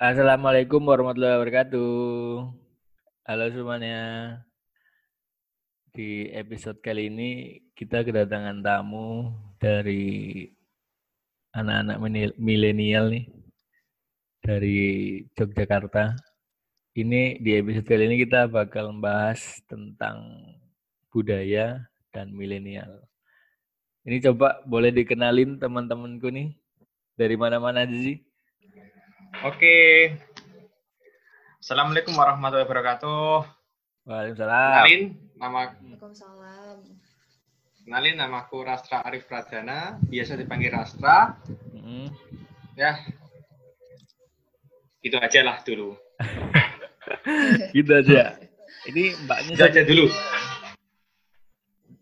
Assalamualaikum warahmatullahi wabarakatuh. Halo semuanya. Di episode kali ini kita kedatangan tamu dari anak-anak milenial nih dari Yogyakarta. Ini di episode kali ini kita bakal membahas tentang budaya dan milenial. Ini coba boleh dikenalin teman-temanku nih dari mana-mana aja sih? Oke. Assalamualaikum warahmatullahi wabarakatuh. Waalaikumsalam. Kenalin nama Waalaikumsalam. kenalin namaku Rastra Arif Pradana, biasa dipanggil Rastra. Mm. Ya. Itu aja lah dulu. Gitu aja. Ini mbaknya Itu aja dulu.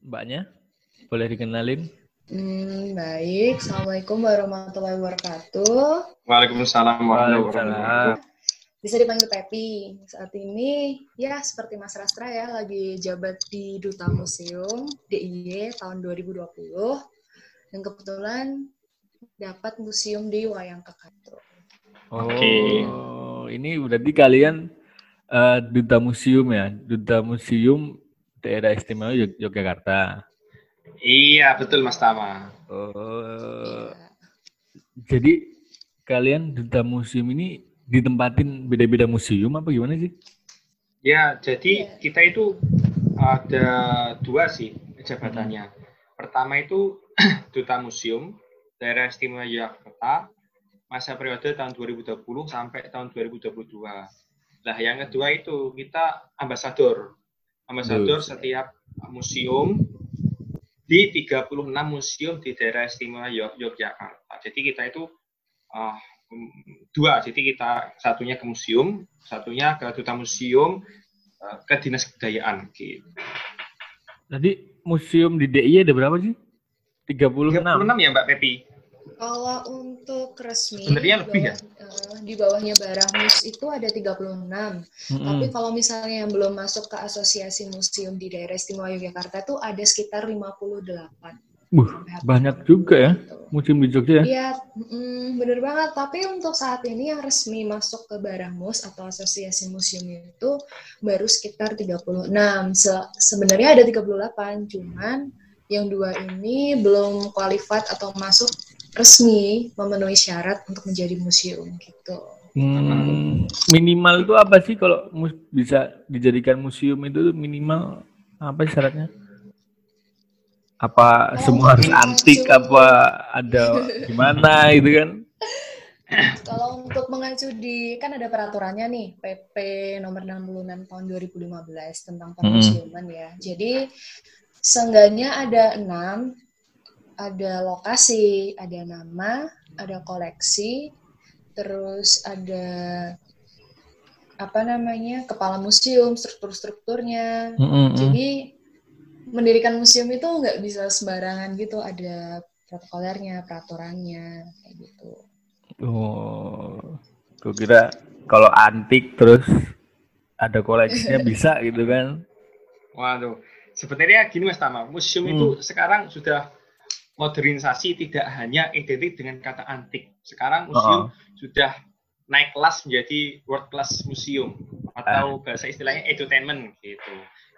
Mbaknya boleh dikenalin? Hmm, baik. Assalamualaikum warahmatullahi wabarakatuh. Waalaikumsalam warahmatullahi Waalaikumsalam. wabarakatuh. Bisa dipanggil Pepi. Saat ini, ya seperti Mas Rastra ya, lagi jabat di Duta Museum DIY tahun 2020. Dan kebetulan dapat museum di Wayang Kekato. Oh, Oke. ini berarti kalian eh, duta museum ya, duta museum daerah istimewa Yog- Yogyakarta. Iya, betul Mas Tama. Oh, Iya. jadi kalian duta museum ini ditempatin beda-beda museum apa gimana sih? Ya, jadi kita itu ada dua sih jabatannya. Pertama itu Duta Museum Daerah Istimewa Yogyakarta masa periode tahun 2020 sampai tahun 2022. Nah, yang kedua itu kita ambasador. Ambasador setiap museum di 36 museum di daerah istimewa Yog- Yogyakarta. Jadi kita itu mm, dua. Jadi kita satunya ke museum, satunya ke duta museum, eh, ke dinas kebudayaan. Gitu. Tadi museum di DIY ada berapa sih? 36. 36 ya Mbak Pepi? Kalau untuk resmi, Sebenarnya di lebih ya? eh, di bawahnya Barahmus itu ada 36. Mm-mm. Tapi kalau misalnya yang belum masuk ke asosiasi museum di daerah istimewa Yogyakarta itu ada sekitar 58. Wuh, banyak juga ya museum di Jogja ya. Iya, mm, bener banget. Tapi untuk saat ini yang resmi masuk ke Barahmus atau asosiasi museum itu baru sekitar 36. Se- sebenarnya ada 38, cuman yang dua ini belum qualified atau masuk resmi memenuhi syarat untuk menjadi museum gitu. Hmm, minimal itu apa sih kalau mus- bisa dijadikan museum itu minimal apa sih syaratnya? Apa Kalau semua harus antik apa ada gimana gitu kan? Kalau untuk mengacu di kan ada peraturannya nih PP nomor 66 tahun 2015 tentang permusiuman ya. Jadi seenggaknya ada enam, ada lokasi, ada nama, ada koleksi, terus ada apa namanya kepala museum, struktur-strukturnya. Mm-mm. Jadi mendirikan museum itu nggak bisa sembarangan gitu, ada protokolernya, peraturannya, kayak gitu. Oh, gue kira kalau antik terus ada koleksinya bisa gitu kan? Waduh, sebenarnya gini Mas Tama, museum Hmm. itu sekarang sudah modernisasi tidak hanya identik dengan kata antik. Sekarang museum sudah naik kelas menjadi world class museum atau bahasa istilahnya edutainment gitu.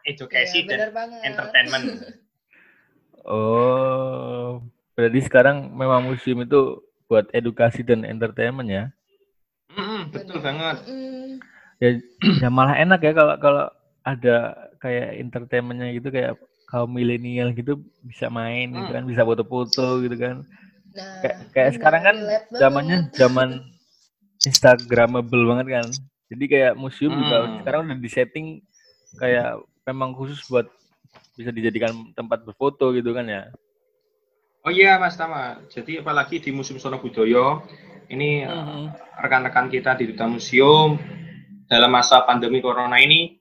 Edukasi Iya, dan banget. entertainment. Oh, berarti sekarang memang museum itu buat edukasi dan entertainment ya? Mm-mm, betul Bener. banget. Mm, ya, ya malah enak ya kalau kalau ada kayak entertainmentnya gitu kayak kaum milenial gitu bisa main gitu Hmm. kan bisa foto-foto gitu kan Nah, kayak kayak sekarang kan zamannya zaman instagramable banget kan jadi kayak museum juga Hmm. sekarang udah disetting kayak memang khusus buat bisa dijadikan tempat berfoto gitu kan ya Oh iya Mas Tama, jadi apalagi di Museum Sono Budoyo, ini Mhm. rekan-rekan kita di Duta Museum dalam masa pandemi corona ini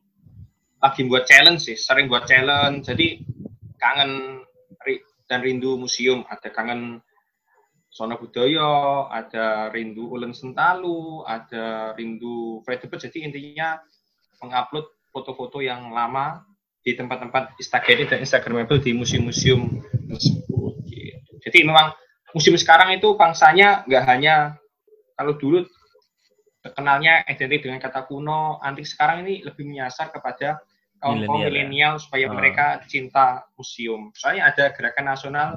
lagi buat challenge sih, sering buat challenge. Jadi kangen dan rindu museum, ada kangen Sono Budoyo, ada rindu Ulen Sentalu, ada rindu Fredebet. Jadi intinya mengupload foto-foto yang lama di tempat-tempat Instagram dan Instagramable di museum-museum tersebut. Jadi memang museum sekarang itu bangsanya nggak hanya kalau dulu kenalnya identik dengan kata kuno, antik sekarang ini lebih menyasar kepada kaum kaum Milenial, ya? milenial supaya Ah. mereka cinta museum. Soalnya ada gerakan nasional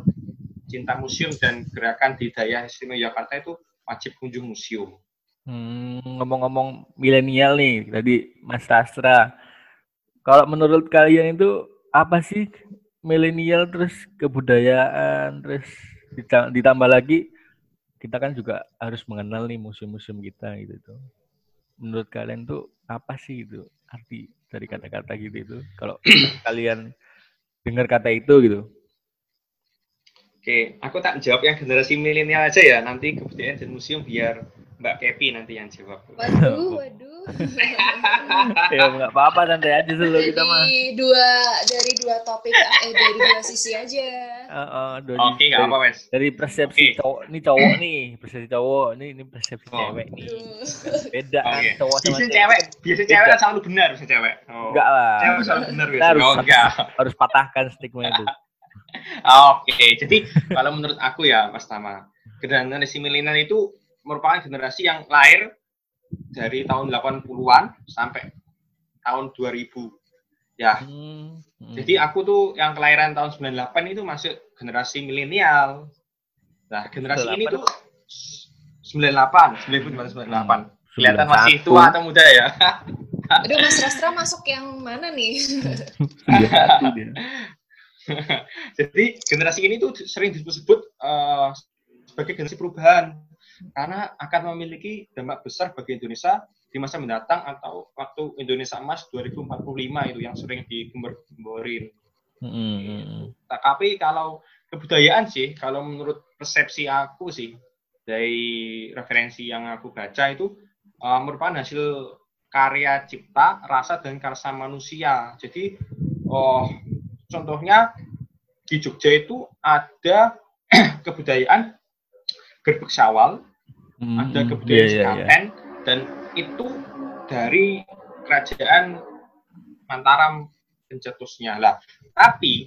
cinta museum dan gerakan di daerah istimewa Yogyakarta itu wajib kunjung museum. Hmm, ngomong-ngomong milenial nih, tadi Mas Sastra. Kalau menurut kalian itu apa sih milenial terus kebudayaan terus dita- ditambah lagi kita kan juga harus mengenal nih museum-museum kita gitu tuh. Menurut kalian tuh apa sih itu arti dari kata-kata gitu itu? Kalau kalian dengar kata itu gitu. Oke, aku tak jawab yang generasi milenial aja ya. Nanti kebudayaan dan museum biar Mbak Kepi nanti yang jawab. Waduh, waduh. ya nggak apa-apa santai aja dulu kita mah. Jadi dua dari dua topik eh dari dua sisi aja. Heeh, dari- Oke, nggak dari- apa wes. dari persepsi Oke. cowok ini cowok nih persepsi cowok ini ini persepsi Oh. cewek nih beda kan Oke. cowok sama Biasanya cewek, biasanya cewek kan selalu benar, biasanya cewek. Oh. enggak lah Cewek selalu benar biasanya. harus Oh, enggak. harus patahkan stigma itu Oke, jadi kalau menurut aku ya, Mas Tama, generasi milenial itu merupakan generasi yang lahir dari tahun 80-an sampai tahun 2000. Ya, Hmm, hmm. jadi aku tuh yang kelahiran tahun 98 itu masuk generasi milenial. Nah, generasi ini 98. tuh 98, 1998. Kelihatan Hmm, masih 91. tua atau muda ya? Aduh, Mas Rastra masuk yang mana nih? 91 dia. Jadi generasi ini tuh sering disebut eh, sebagai generasi perubahan karena akan memiliki dampak besar bagi Indonesia di masa mendatang atau waktu Indonesia Emas 2045 itu yang sering digembar-gemborin. Hmm, hmm. Nah, Tapi kalau kebudayaan sih, kalau menurut persepsi aku sih dari referensi yang aku baca itu eh, merupakan hasil karya cipta, rasa dan karsa manusia. Jadi, oh contohnya di Jogja itu ada kebudayaan gerbek syawal, Hmm, ada hmm. kebudayaan Iya, iya, iya. sekaten, dan itu dari kerajaan Mataram pencetusnya lah. Tapi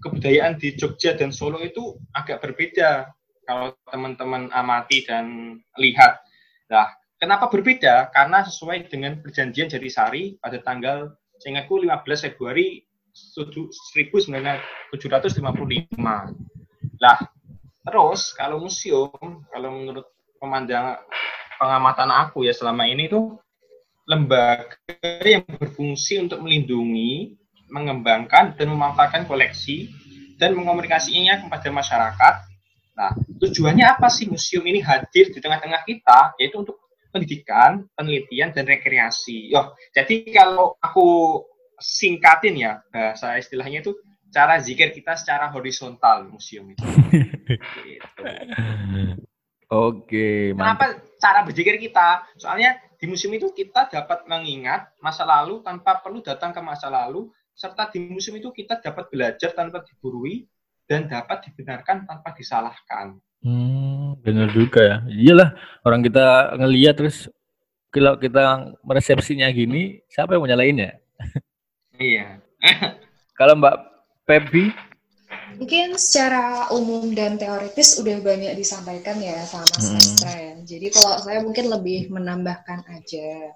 kebudayaan di Jogja dan Solo itu agak berbeda kalau teman-teman amati dan lihat. Nah, kenapa berbeda? Karena sesuai dengan perjanjian Jatisari pada tanggal seingatku 15 Februari 1755. Lah, terus kalau museum, kalau menurut pemandang pengamatan aku ya selama ini tuh lembaga yang berfungsi untuk melindungi, mengembangkan dan memanfaatkan koleksi dan mengomunikasinya kepada masyarakat. Nah, tujuannya apa sih museum ini hadir di tengah-tengah kita? Yaitu untuk pendidikan, penelitian dan rekreasi. Yo, jadi kalau aku singkatin ya bahasa istilahnya itu cara zikir kita secara horizontal museum itu. Gitu. Oke, mantap. Kenapa cara berzikir kita? Soalnya di museum itu kita dapat mengingat masa lalu tanpa perlu datang ke masa lalu, serta di museum itu kita dapat belajar tanpa diburui dan dapat dibenarkan tanpa disalahkan. Hmm, bener juga ya. Iyalah, orang kita ngeliat terus kalau kita meresepsinya gini, siapa yang mau nyalain ya? Iya. Kalau Mbak Pebi, Mungkin secara umum dan teoritis udah banyak disampaikan ya sama Mas Hmm. Astra ya. Jadi kalau saya mungkin lebih menambahkan aja.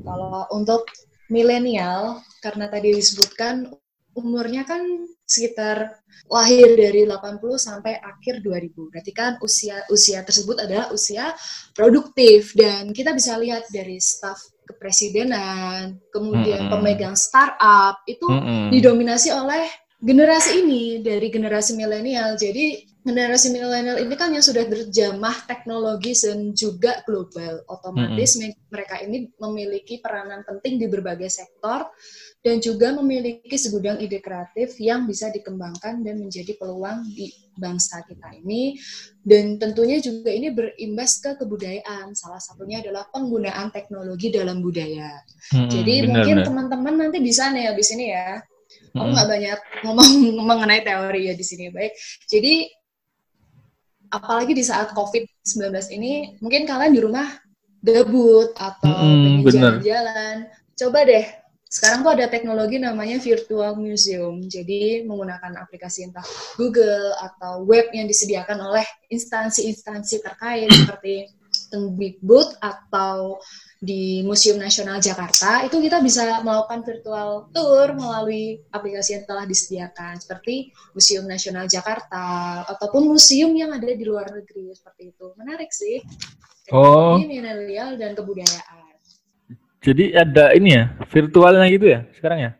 Kalau untuk milenial, karena tadi disebutkan umurnya kan sekitar lahir dari 80 sampai akhir 2000. Berarti kan usia usia tersebut adalah usia produktif dan kita bisa lihat dari staf kepresidenan, kemudian Mm-mm. pemegang startup itu Mm-mm. didominasi oleh generasi ini dari generasi milenial. Jadi generasi milenial ini kan yang sudah terjamah teknologi dan juga global. Otomatis me- mereka ini memiliki peranan penting di berbagai sektor dan juga memiliki segudang ide kreatif yang bisa dikembangkan dan menjadi peluang di bangsa kita ini. Dan tentunya juga ini berimbas ke kebudayaan. Salah satunya adalah penggunaan teknologi dalam budaya. Mm-mm, Jadi bener, mungkin teman-teman nanti bisa nih habis ini ya. Aku nggak banyak ngomong mengenai teori ya di sini baik. Jadi apalagi di saat COVID-19 ini mungkin kalian di rumah gabut atau bener. jalan-jalan. Coba deh. Sekarang tuh ada teknologi namanya virtual museum. Jadi menggunakan aplikasi entah Google atau web yang disediakan oleh instansi-instansi terkait seperti Big Boot atau di Museum Nasional Jakarta itu kita bisa melakukan virtual tour melalui aplikasi yang telah disediakan seperti Museum Nasional Jakarta ataupun museum yang ada di luar negeri seperti itu. Menarik sih. Oh. Ini milenial dan kebudayaan. Jadi ada ini ya, virtualnya gitu ya sekarang ya?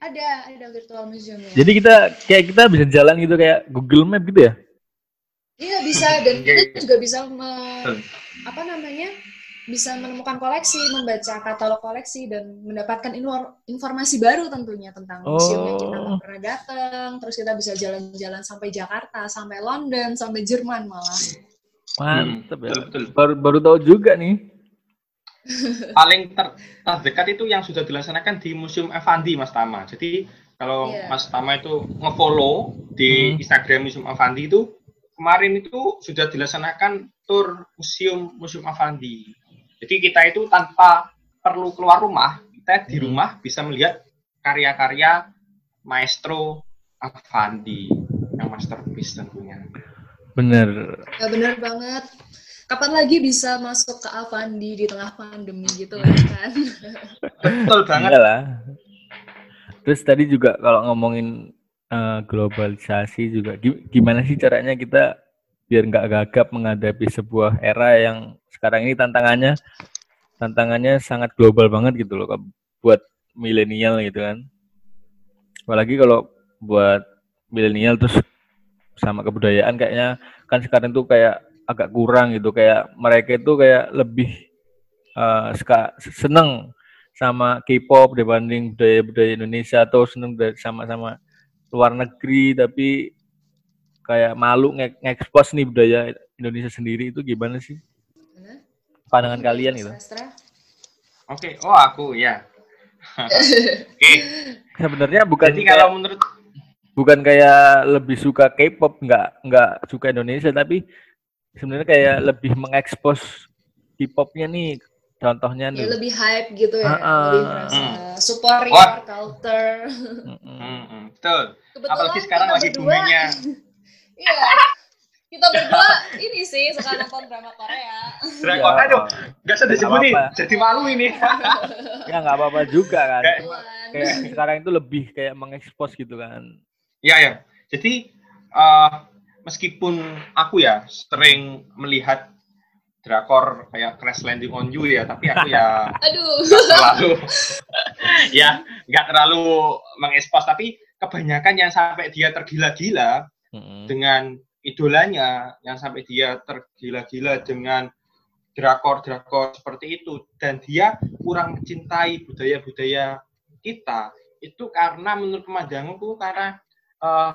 Ada, ada virtual museumnya. Jadi kita kayak kita bisa jalan gitu kayak Google Map gitu ya? Iya bisa dan kita juga bisa me, apa namanya bisa menemukan koleksi, membaca katalog koleksi dan mendapatkan informasi baru tentunya tentang museum yang kita Oh. pernah datang. Terus kita bisa jalan-jalan sampai Jakarta, sampai London, sampai Jerman malah. Mantep ya. betul, betul. Baru baru tahu juga nih. paling ter- terdekat itu yang sudah dilaksanakan di Museum Avandi Mas Tama. Jadi kalau Iya. Mas Tama itu nge-follow di Hmm. Instagram Museum Avandi itu kemarin itu sudah dilaksanakan tour museum Museum Avandi. Jadi kita itu tanpa perlu keluar rumah, kita di Hmm. rumah bisa melihat karya-karya maestro Avandi yang masterpiece tentunya. Bener. Ya benar banget. Kapan lagi bisa masuk ke Avandi di tengah pandemi gitu kan? Betul banget. Enggak lah. Terus tadi juga kalau ngomongin eh, globalisasi juga gi- gimana sih caranya kita biar nggak gagap menghadapi sebuah era yang sekarang ini tantangannya tantangannya sangat global banget gitu loh buat milenial gitu kan. Apalagi kalau buat milenial terus sama kebudayaan kayaknya kan sekarang tuh kayak agak kurang gitu kayak mereka itu kayak lebih eh, suka seneng sama K-pop dibanding budaya-budaya Indonesia atau seneng sama-sama luar negeri tapi kayak malu nge- nge-expose nih budaya Indonesia sendiri itu gimana sih Gimana? pandangan kalian gitu? Oke, oh aku ya. Oke, Sebenarnya bukan jadi kayak, kalau menurut bukan kayak lebih suka K-pop nggak nggak suka Indonesia tapi sebenarnya kayak lebih mengekspos K-popnya nih contohnya Ya nih. lebih hype gitu ya, Ah, ah. lebih merasa support Wah. your culture. Hmm, hmm, betul. Kebetulan Apalagi sekarang lagi boomingnya. Iya. Kita berdua ini sih suka nonton drama Korea. Drakor, Ya, aduh, nggak usah disebutin, jadi malu ini. Ya nggak apa-apa juga kan. Kayak- kayak sekarang itu lebih kayak mengekspos gitu kan. Iya ya. Jadi eh, meskipun aku ya sering melihat drakor kayak Crash Landing on You ya, tapi aku ya Aduh. nggak terlalu ya nggak terlalu mengekspos. Tapi kebanyakan yang sampai dia tergila-gila Mm-mm. dengan idolanya, yang sampai dia tergila-gila dengan drakor-drakor seperti itu, dan dia kurang mencintai budaya-budaya kita, itu karena menurut pemandanganku karena eh,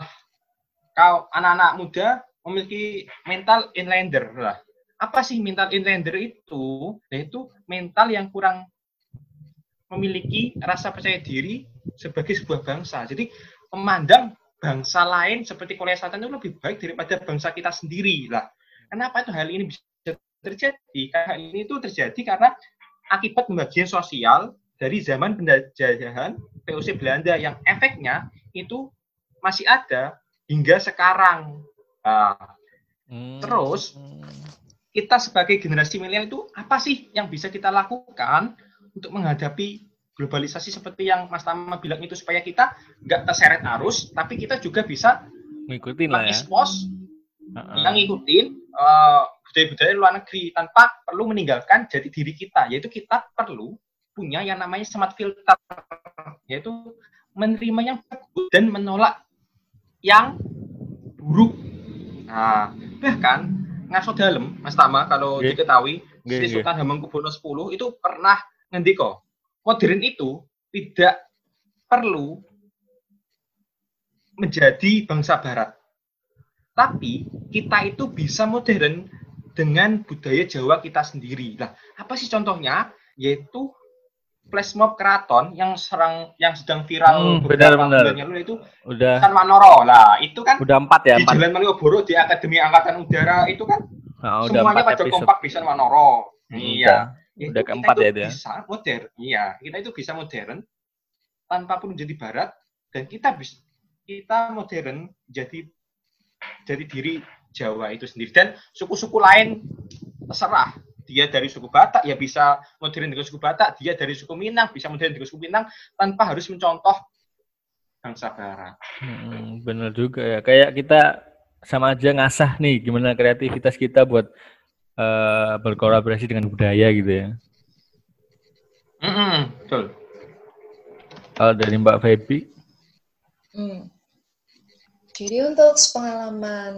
kau anak-anak muda memiliki mental inlander lah. Apa sih mental inlander itu? Yaitu mental yang kurang memiliki rasa percaya diri sebagai sebuah bangsa. Jadi memandang bangsa lain seperti Korea Selatan itu lebih baik daripada bangsa kita sendiri lah. Kenapa itu hal ini bisa terjadi? Karena hal ini itu terjadi karena akibat pembagian sosial dari zaman penjajahan POC Belanda yang efeknya itu masih ada hingga sekarang. Nah, Hmm. Terus? kita sebagai generasi milenial itu apa sih yang bisa kita lakukan untuk menghadapi globalisasi seperti yang Mas Tama bilang itu supaya kita nggak terseret arus, tapi kita juga bisa ngikutin lah ya. mengekspos, Heeh. kita ngikutin eh, budaya-budaya luar negeri tanpa perlu meninggalkan jati diri kita, yaitu kita perlu punya yang namanya smart filter, yaitu menerima yang bagus dan menolak yang buruk. Nah, bahkan ngaso dalam Mas Tama kalau diketahui Nggih, Sri. Sultan Hamengkubuwono X itu pernah ngendiko modern itu tidak perlu menjadi bangsa barat. Tapi kita itu bisa modern dengan budaya Jawa kita sendiri. Lah, apa sih contohnya? Yaitu flash mob keraton yang serang yang sedang viral Hmm, bulan yang lalu itu Udah kan Manoro. Lah, itu kan udah empat ya di empat. Jalan Malioboro di Akademi Angkatan Udara itu kan Nah, semuanya pada kompak bisa Manoro. Hmm, iya. udah Itu keempat kita ya itu ya? Bisa modern. Iya, kita itu bisa modern tanpa perlu jadi barat dan kita bisa kita modern jadi jadi diri Jawa itu sendiri dan suku-suku lain terserah dia dari suku Batak ya bisa modern dengan suku Batak, dia dari suku Minang bisa modern dengan suku Minang tanpa harus mencontoh bangsa Barat. Hmm, bener juga ya. Kayak kita sama aja ngasah nih gimana kreativitas kita buat uh, berkolaborasi dengan budaya gitu ya. Mm -hmm, betul. Kalau dari Mbak Feby? Hmm. Jadi untuk pengalaman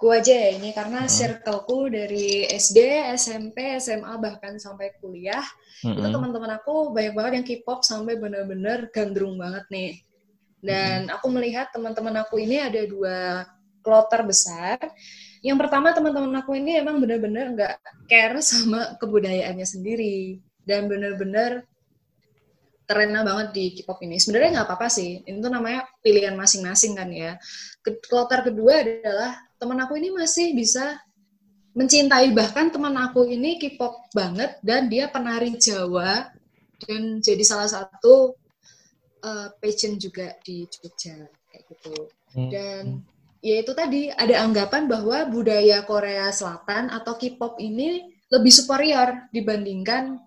gue aja ya ini karena hmm. circleku dari SD, SMP, SMA bahkan sampai kuliah hmm. itu teman-teman aku banyak banget yang K-pop sampai bener-bener gandrung banget nih. Dan hmm. aku melihat teman-teman aku ini ada dua kloter besar. Yang pertama teman-teman aku ini emang bener-bener nggak care sama kebudayaannya sendiri dan bener-bener terena banget di K-pop ini. Sebenarnya nggak apa-apa sih, ini tuh namanya pilihan masing-masing kan ya. Kloter kedua adalah teman aku ini masih bisa mencintai bahkan teman aku ini K-pop banget dan dia penari Jawa dan jadi salah satu uh, passion juga di Jogja kayak gitu. Hmm. Dan ya itu tadi ada anggapan bahwa budaya Korea Selatan atau K-pop ini lebih superior dibandingkan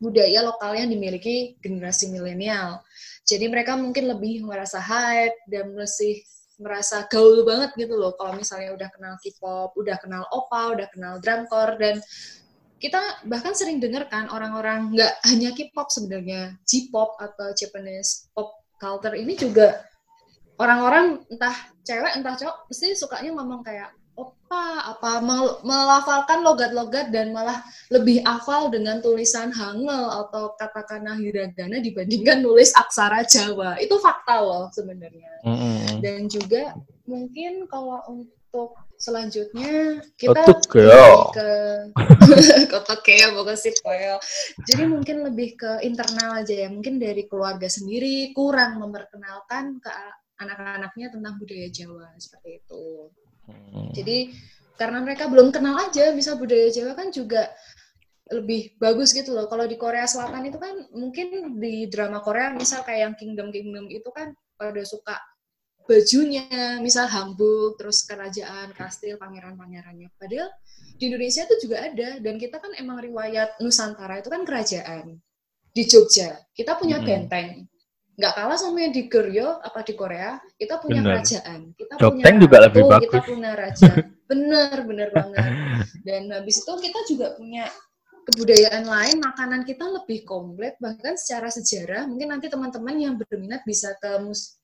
budaya lokal yang dimiliki generasi milenial. Jadi mereka mungkin lebih merasa hype dan masih merasa gaul banget gitu loh kalau misalnya udah kenal K-pop, udah kenal opa, udah kenal drumcore dan kita bahkan sering dengar kan orang-orang nggak hanya K-pop sebenarnya, J-pop atau Japanese pop culture ini juga orang-orang entah cewek entah cowok pasti sukanya ngomong kayak opa apa melafalkan logat-logat dan malah lebih hafal dengan tulisan hangul atau katakana hiragana dibandingkan nulis aksara Jawa. Itu fakta loh sebenarnya. Mm-hmm. dan juga mungkin kalau untuk selanjutnya kita ke kotok ya bukan sih jadi mungkin lebih ke internal aja ya. Mungkin dari keluarga sendiri kurang memperkenalkan ke anak-anaknya tentang budaya Jawa seperti itu Hmm. Jadi karena mereka belum kenal aja, misal budaya Jawa kan juga lebih bagus gitu loh. Kalau di Korea Selatan itu kan mungkin di drama Korea misal kayak yang Kingdom Kingdom itu kan pada suka bajunya, misal hanbok, terus kerajaan, kastil, pangeran-pangerannya. Padahal di Indonesia itu juga ada dan kita kan emang riwayat Nusantara itu kan kerajaan di Jogja. Kita punya benteng nggak kalah sama yang di Korea apa di Korea kita punya bener. kerajaan kita Jopeng punya juga lebih bagus. kita punya raja bener bener banget dan habis itu kita juga punya kebudayaan lain makanan kita lebih komplit bahkan secara sejarah mungkin nanti teman-teman yang berminat bisa ke mus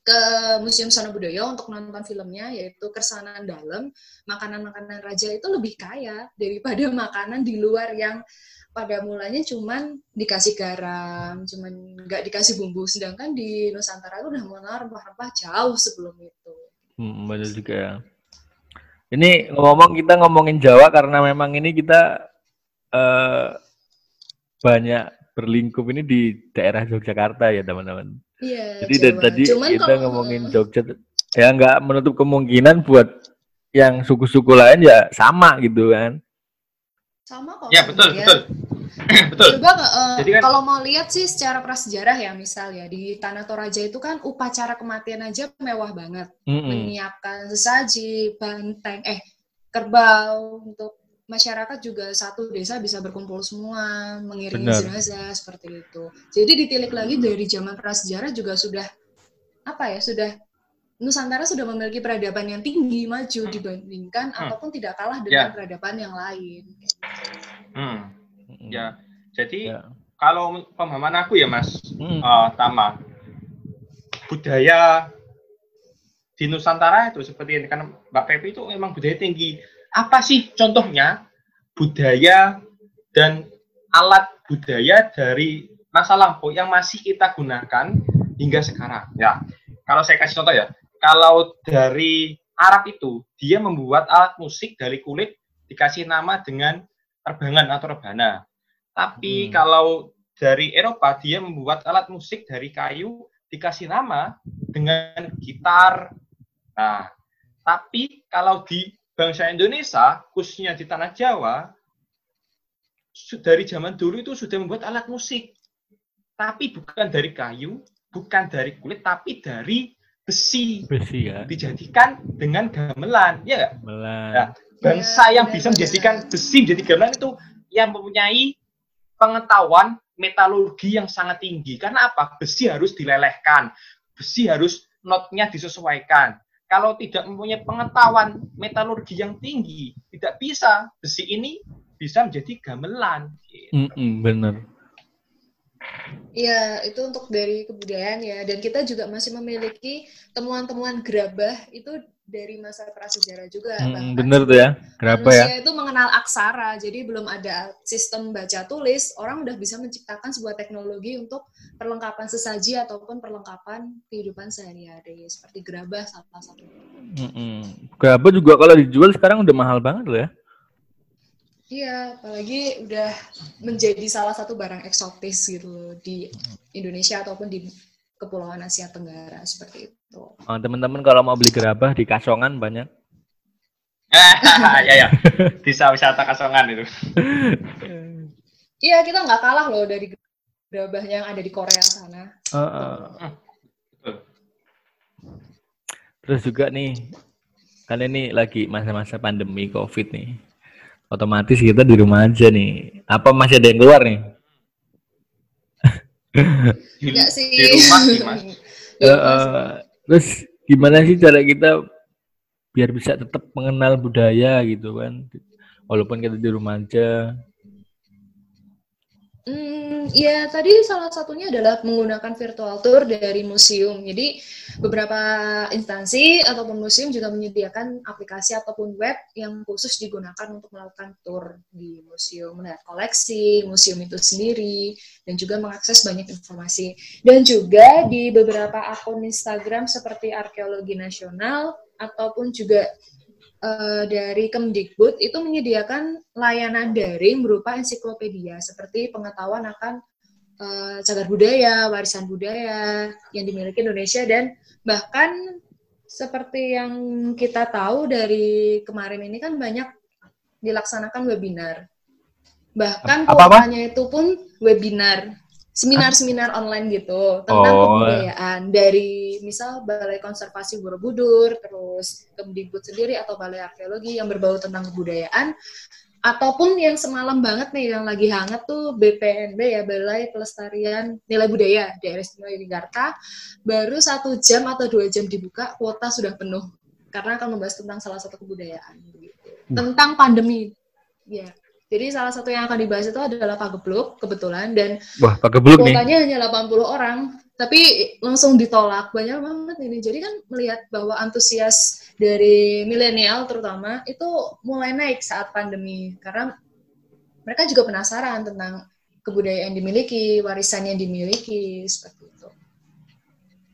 ke Museum Sana Budaya untuk nonton filmnya yaitu Kersanaan Dalam makanan-makanan raja itu lebih kaya daripada makanan di luar yang pada mulanya cuman dikasih garam, cuman nggak dikasih bumbu. Sedangkan di Nusantara itu udah mulai rempah-rempah jauh sebelum itu. Hmm, benar juga ya. Ini ngomong kita ngomongin Jawa karena memang ini kita uh, banyak berlingkup ini di daerah Yogyakarta ya teman-teman. Iya. Jadi dari tadi Cuman kita kalau, ngomongin Jogja ya nggak menutup kemungkinan buat yang suku-suku lain ya sama gitu kan sama kok. Ya betul betul. betul. Juga uh, kan, kalau mau lihat sih secara prasejarah ya misal ya di Tanah Toraja itu kan upacara kematian aja mewah banget. Mm -hmm. Menyiapkan sesaji, banteng, eh kerbau untuk masyarakat juga satu desa bisa berkumpul semua mengiringi jenazah seperti itu. Jadi ditilik lagi dari zaman prasejarah juga sudah apa ya sudah Nusantara sudah memiliki peradaban yang tinggi maju hmm. dibandingkan hmm. ataupun tidak kalah dengan yeah. peradaban yang lain. Hmm. Ya, jadi yeah. kalau pemahaman aku ya Mas hmm. uh, Tama, budaya di Nusantara itu seperti ini kan Mbak Pepi itu memang budaya tinggi. Apa sih contohnya budaya dan alat budaya dari masa lampau yang masih kita gunakan hingga sekarang? Ya, kalau saya kasih contoh ya, kalau dari Arab itu dia membuat alat musik dari kulit dikasih nama dengan rebangan atau rebana. Tapi hmm. kalau dari Eropa dia membuat alat musik dari kayu dikasih nama dengan gitar. Nah, tapi kalau di bangsa Indonesia, khususnya di tanah Jawa, dari zaman dulu itu sudah membuat alat musik. Tapi bukan dari kayu, bukan dari kulit, tapi dari besi, Besi ya. dijadikan dengan gamelan, ya nggak? Gamelan. Ya. Bangsa Ya, yang bisa menjadikan besi menjadi gamelan itu yang mempunyai pengetahuan metalurgi yang sangat tinggi. Karena apa? Besi harus dilelehkan, besi harus notnya disesuaikan. Kalau tidak mempunyai pengetahuan metalurgi yang tinggi, tidak bisa besi ini bisa menjadi gamelan. Gitu. Mm-mm, bener. Iya, itu untuk dari kebudayaan ya. Dan kita juga masih memiliki temuan-temuan gerabah itu dari masa prasejarah juga. Mm, Bahkan bener tuh ya. Kenapa ya? itu mengenal aksara, jadi belum ada sistem baca tulis, orang udah bisa menciptakan sebuah teknologi untuk perlengkapan sesaji ataupun perlengkapan kehidupan sehari-hari, seperti gerabah salah satu. Mm-mm. Gerabah juga kalau dijual sekarang udah mahal banget loh ya. Iya, apalagi udah menjadi salah satu barang eksotis gitu loh di Indonesia ataupun di Kepulauan Asia Tenggara seperti itu. Oh, teman-teman kalau mau beli gerabah di Kasongan banyak. ya ya, desa wisata kasongan itu. Iya, kita nggak kalah loh dari gerabah yang ada di Korea sana. Heeh. Betul. Terus juga nih, kan ini lagi masa-masa pandemi COVID nih. Otomatis kita di rumah aja nih. Apa masih ada yang keluar nih? Di, Enggak sih. di rumah sih mas. Eh, terus gimana sih cara kita biar bisa tetap mengenal budaya gitu kan? Walaupun kita di rumah aja. Hmm, ya tadi salah satunya adalah menggunakan virtual tour dari museum. Jadi beberapa instansi ataupun museum juga menyediakan aplikasi ataupun web yang khusus digunakan untuk melakukan tour di museum, melihat koleksi museum itu sendiri, dan juga mengakses banyak informasi. Dan juga di beberapa akun Instagram seperti Arkeologi Nasional ataupun juga eh, dari Kemdikbud itu menyediakan layanan daring berupa ensiklopedia seperti pengetahuan akan eh, cagar budaya, warisan budaya yang dimiliki Indonesia dan bahkan seperti yang kita tahu dari kemarin ini kan banyak dilaksanakan webinar. Bahkan kuotanya itu pun webinar, seminar-seminar online gitu tentang Oh. kebudayaan. Dari misal Balai Konservasi Borobudur, terus Kemdikbud sendiri atau Balai Arkeologi yang berbau tentang kebudayaan ataupun yang semalam banget nih yang lagi hangat tuh BPNB ya Balai Pelestarian Nilai Budaya daerah istimewa Yogyakarta. Baru satu jam atau dua jam dibuka kuota sudah penuh. Karena akan membahas tentang salah satu kebudayaan begitu. tentang pandemi. Ya jadi salah satu yang akan dibahas itu adalah Pagebluk kebetulan dan Wah, pakai beluk nih. hanya 80 orang tapi langsung ditolak banyak banget ini jadi kan melihat bahwa antusias dari milenial terutama itu mulai naik saat pandemi karena mereka juga penasaran tentang kebudayaan yang dimiliki warisan yang dimiliki seperti itu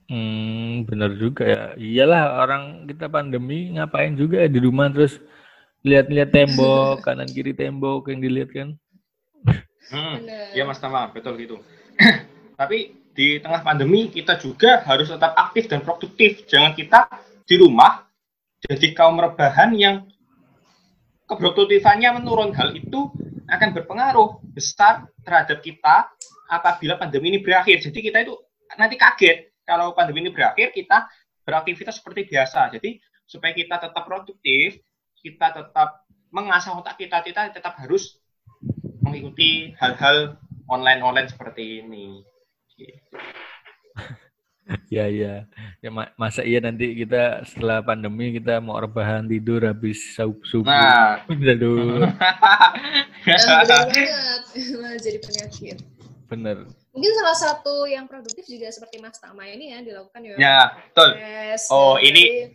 Hmm, bener juga ya. Iyalah orang kita pandemi ngapain juga ya di rumah terus lihat-lihat tembok kanan kiri tembok yang dilihat kan. Hmm. Iya Mas Tama, betul gitu. Tapi di tengah pandemi kita juga harus tetap aktif dan produktif. Jangan kita di rumah jadi kaum rebahan yang keproduktifannya menurun. Hal itu akan berpengaruh besar terhadap kita apabila pandemi ini berakhir. Jadi kita itu nanti kaget kalau pandemi ini berakhir kita beraktivitas seperti biasa. Jadi supaya kita tetap produktif, kita tetap mengasah otak kita, kita tetap harus mengikuti hal-hal online-online seperti ini. Gitu. Ya ya. Ya ma- masa iya nanti kita setelah pandemi kita mau rebahan tidur habis sahur subuh. Nah, Aduh, jadi penyakit bener. Mungkin salah satu yang produktif juga seperti Mas Tama ini ya dilakukan ya ya, betul. Yes, Oh, ini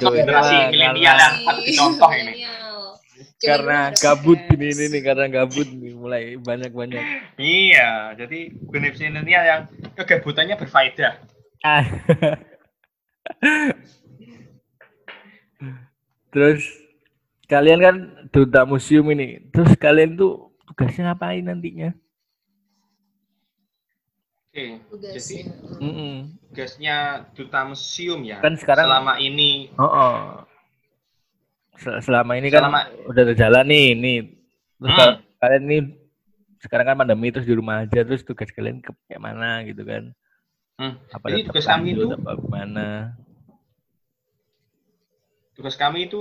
generasi milenial yang patut dicontoh ini. Karena gabut ini ini nih karena gabut nih mulai banyak banyak. Iya, jadi generasi milenial yang kegabutannya berfaedah. Ah. Terus kalian kan duta museum ini. Terus kalian tuh tugasnya ngapain nantinya? Oke, Tugasnya. jadi Mm-mm. tugasnya duta museum ya. Kan sekarang- selama ini Oh, oh. Sel- Selama ini kan Selama- udah terjalan nih, nih. Terus Hmm. kal- kalian ini sekarang kan pandemi terus di rumah aja, terus tugas kalian ke kayak mana gitu kan? Hmm. Apa Jadi tugas kami itu- apa gimana? tugas kami itu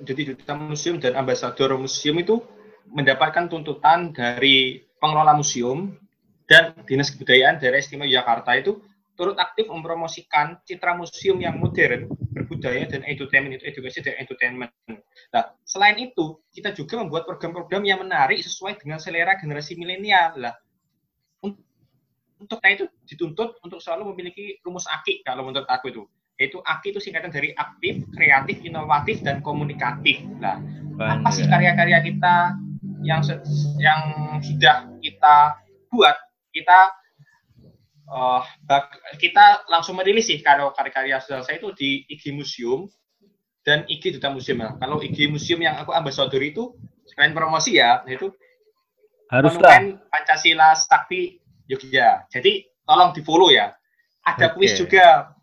jadi duta museum dan ambasador museum itu mendapatkan tuntutan dari pengelola museum dan dinas kebudayaan daerah istimewa Jakarta itu turut aktif mempromosikan citra museum yang modern, berbudaya dan entertainment itu edukasi dan entertainment. Nah, selain itu, kita juga membuat program-program yang menarik sesuai dengan selera generasi milenial. Lah, untuk saya itu dituntut untuk selalu memiliki rumus AKI kalau menurut aku itu. Yaitu AKI itu singkatan dari aktif, kreatif, inovatif, dan komunikatif. Nah, apa sih karya-karya kita yang yang sudah kita buat? Kita uh, kita langsung merilis sih kalau karya-karya selesai itu di IG Museum dan IG Duta Museum. Nah, kalau IG Museum yang aku ambasador itu selain promosi ya, itu haruslah Pancasila Sakti Jogja. Jadi tolong di follow ya. Ada okay. kuis juga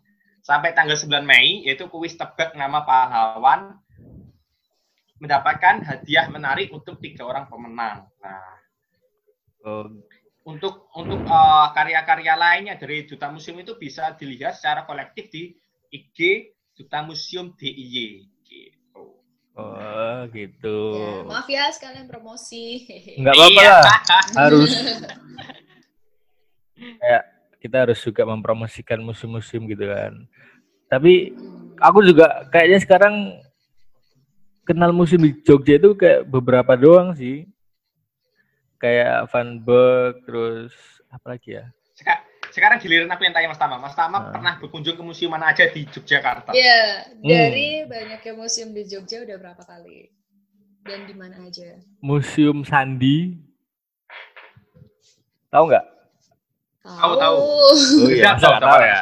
sampai tanggal 9 Mei yaitu kuis tebak nama pahlawan mendapatkan hadiah menarik untuk tiga orang pemenang. Nah, untuk untuk uh, karya-karya lainnya dari Duta Museum itu bisa dilihat secara kolektif di IG Duta Museum DIY gitu. Oh, gitu. Ya, maaf ya sekalian promosi. Enggak apa-apa iya. lah. harus kayak kita harus juga mempromosikan museum-museum gitu kan. Tapi aku juga kayaknya sekarang kenal museum di Jogja itu kayak beberapa doang sih kayak Van Berg terus apa lagi ya? Sekarang giliran aku yang tanya Mas Tama. Mas Tama nah. pernah berkunjung ke museum mana aja di Yogyakarta? Iya hmm. dari hmm. banyaknya museum di Jogja udah berapa kali? Dan di mana aja? Museum Sandi. Tahu nggak? Tahu tahu. Oh iya tahu, tahu ya?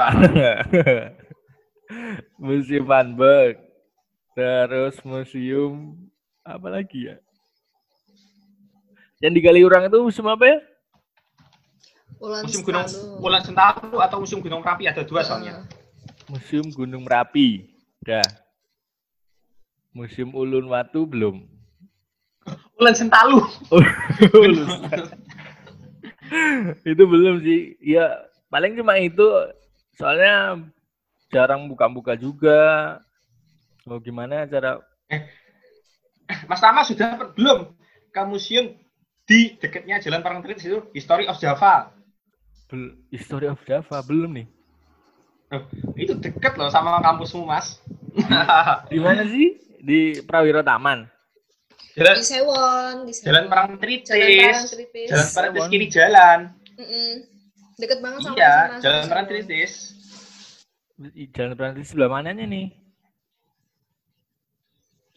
Museum Van Berg. Terus museum apa lagi ya yang digali orang itu musim apa ya? Ulan musim Gunung Ulan Sentalu atau musim Gunung Merapi ada dua soalnya. Museum Gunung Merapi. Dah. Musim Ulun Watu belum. Ulan Sentalu. itu belum sih. Ya paling cuma itu. Soalnya jarang buka-buka juga. Mau gimana cara? Eh, Mas Tama sudah belum ke museum di dekatnya Jalan Parangtritis itu History of Java. Bel History of Java belum nih. Oh, itu deket loh sama kampusmu mas. Di mana sih? Di Prawiro Taman. Jalan, di Sewon, di Sewon. Jalan Parangtritis. Jalan Parangtritis kiri jalan. Mm -mm. Deket banget sama Iya, sama, Jalan Parangtritis. Jalan Parangtritis sebelah mananya nih?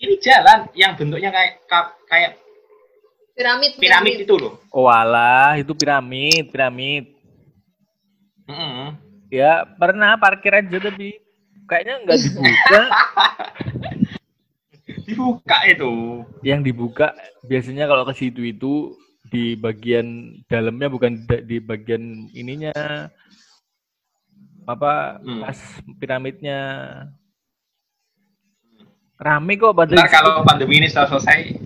Ini jalan yang bentuknya kayak kayak Piramid, piramid. Piramid itu loh. Oh alah, itu piramid, piramid. Mm -hmm. Ya, pernah parkir aja tapi kayaknya nggak dibuka. dibuka itu. Yang dibuka biasanya kalau ke situ itu di bagian dalamnya bukan di bagian ininya apa hmm. pas piramidnya rame kok pada kalau pandemi ini selesai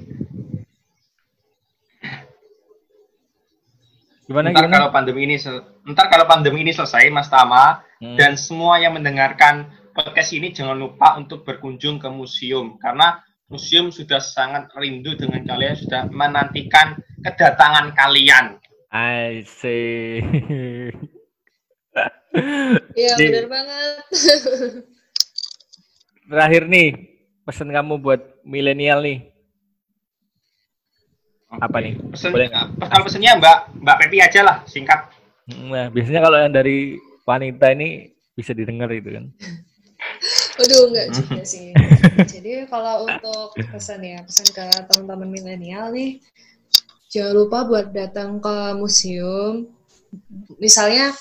Gimana, ntar gimana? kalau pandemi ini ntar kalau pandemi ini selesai Mas Tama hmm. dan semua yang mendengarkan podcast ini jangan lupa untuk berkunjung ke museum karena museum sudah sangat rindu dengan kalian sudah menantikan kedatangan kalian. I see. Iya benar banget. Terakhir nih pesan kamu buat milenial nih Okay. Apa nih? Pesen, Boleh Kalau pesennya Mbak Mbak Pepi aja lah, singkat. Nah, biasanya kalau yang dari wanita ini bisa didengar itu kan. Waduh, enggak juga sih. Jadi kalau untuk pesan ya, pesan ke teman-teman milenial nih, jangan lupa buat datang ke museum. Misalnya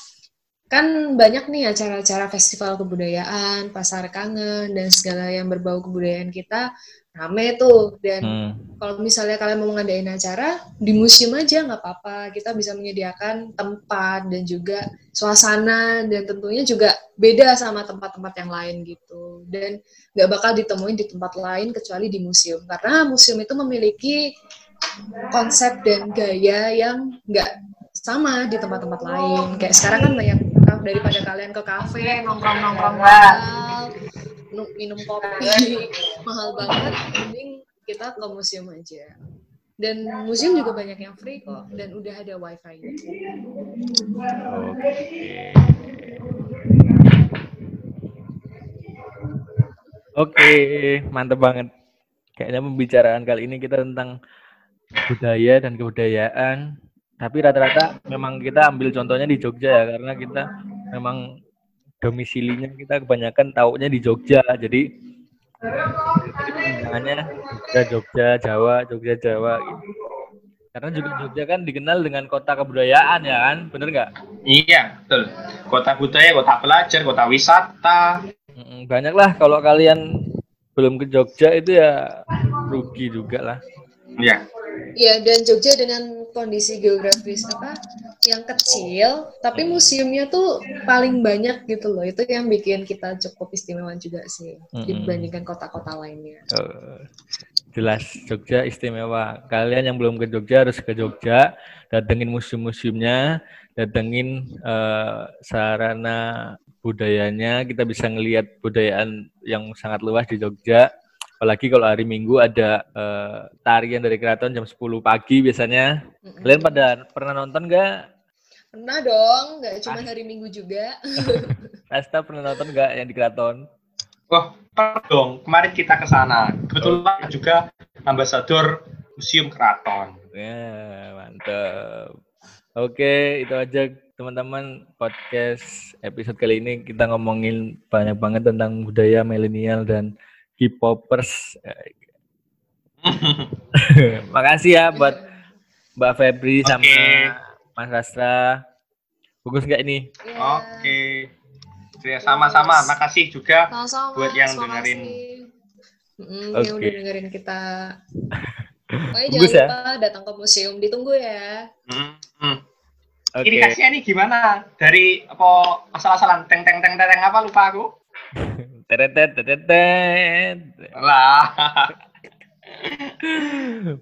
kan banyak nih acara-acara festival kebudayaan, pasar kangen, dan segala yang berbau kebudayaan kita rame tuh. Dan hmm. kalau misalnya kalian mau ngadain acara di museum aja nggak apa-apa. Kita bisa menyediakan tempat dan juga suasana dan tentunya juga beda sama tempat-tempat yang lain gitu. Dan nggak bakal ditemuin di tempat lain kecuali di museum. Karena museum itu memiliki konsep dan gaya yang nggak sama di tempat-tempat lain. Kayak sekarang kan banyak daripada kalian ke kafe nongkrong-nongkrong minum, minum kopi mahal banget mending kita ke museum aja dan museum juga banyak yang free kok dan udah ada wifi-nya Oke. Oke, mantep banget. Kayaknya pembicaraan kali ini kita tentang budaya dan kebudayaan. Tapi rata-rata memang kita ambil contohnya di Jogja ya, karena kita memang domisilinya kita kebanyakan taunya di Jogja. Jadi perbincangannya Jogja, Jogja, Jawa, Jogja, Jawa gitu. Karena juga Jogja kan dikenal dengan kota kebudayaan ya kan, bener nggak? Iya, betul. Kota budaya, kota pelajar, kota wisata. Mm, Banyak lah kalau kalian belum ke Jogja itu ya rugi juga lah. Iya. Iya, dan Jogja dengan kondisi geografis apa yang kecil, tapi museumnya tuh paling banyak gitu loh. Itu yang bikin kita cukup istimewa juga sih dibandingkan kota-kota lainnya. Eh, jelas Jogja istimewa. Kalian yang belum ke Jogja harus ke Jogja, datengin museum-museumnya, datengin eh, sarana budayanya. Kita bisa ngelihat budayaan yang sangat luas di Jogja. Apalagi kalau hari Minggu ada eh, tarian dari keraton jam 10 pagi biasanya. Mm-mm. Kalian pada pernah nonton nggak? Pernah dong, nggak cuma hari Minggu juga. Rasta pernah nonton nggak yang di keraton? Wah, pernah dong. Kemarin kita ke sana. Kebetulan juga ambasador Museum Keraton. Ya, mantap. Oke, itu aja teman-teman podcast episode kali ini kita ngomongin banyak banget tentang budaya milenial dan K-popers. Makasih ya buat Mbak Febri sama Oke. Mas Rastra. Bagus nggak ini? Ya. Oke. Ya, sama-sama. Makasih juga. Sama-sama. Buat yang terima dengerin. Mm, Oke. Yang udah dengerin kita. Pokoknya Bagus jangan ya. lupa datang ke museum. Ditunggu ya. Hmm, hmm. Oke. Ciri khasnya nih gimana? Dari apa asal-asalan teng teng teng teng apa lupa aku? Tetetet, tetetet. Lah.